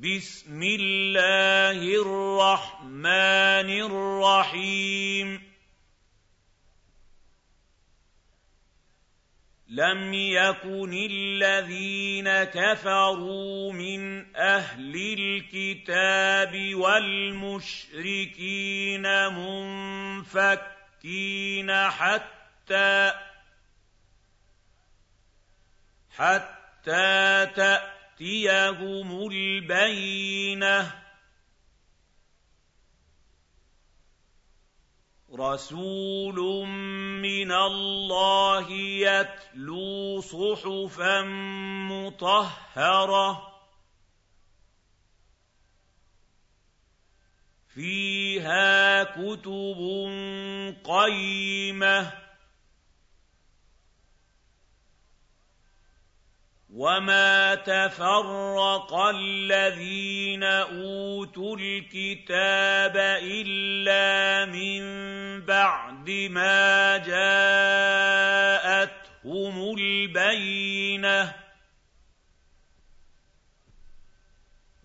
بسم الله الرحمن الرحيم. لم يكن الذين كفروا من أهل الكتاب والمشركين منفكين حتى حتى تاتيهم البينه رسول من الله يتلو صحفا مطهره فيها كتب قيمه وما تفرق الذين اوتوا الكتاب الا من بعد ما جاءتهم البينه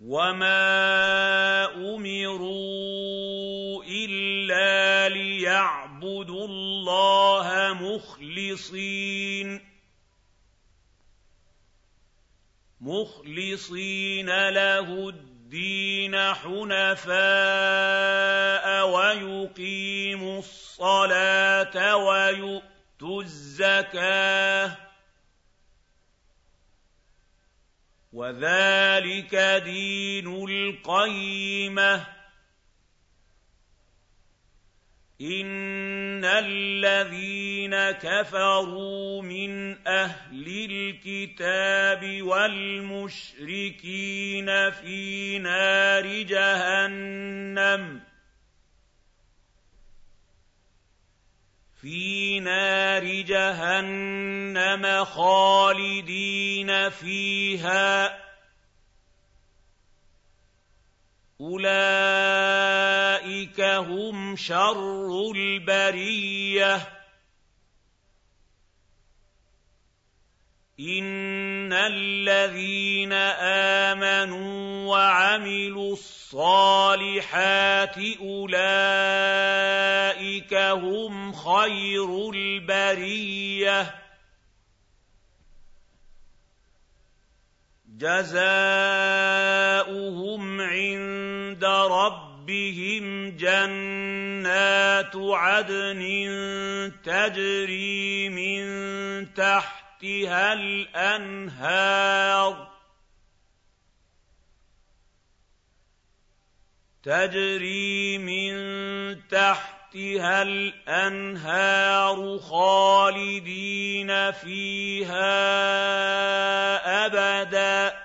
وما امروا الا ليعبدوا الله مخلصين مخلصين له الدين حنفاء ويقيموا الصلاه ويؤتوا الزكاه وذلك دين القيمه ان الذين كفروا من أهل الكتاب والمشركين في نار جهنم في نار جهنم خالدين فيها أُولَٰئِكَ هُمْ شَرُّ الْبَرِيَّةِ. إِنَّ الَّذِينَ آمَنُوا وَعَمِلُوا الصَّالِحَاتِ أُولَٰئِكَ هُمْ خَيْرُ الْبَرِيَّةِ. جَزَاؤُهُمْ عِندَ رَبِّهِمْ جَنَّاتُ عَدْنٍ تَجْرِي مِن تَحْتِهَا الْأَنْهَارُ تَجْرِي مِن تَحْتِهَا الْأَنْهَارُ خَالِدِينَ فِيهَا أَبَدًا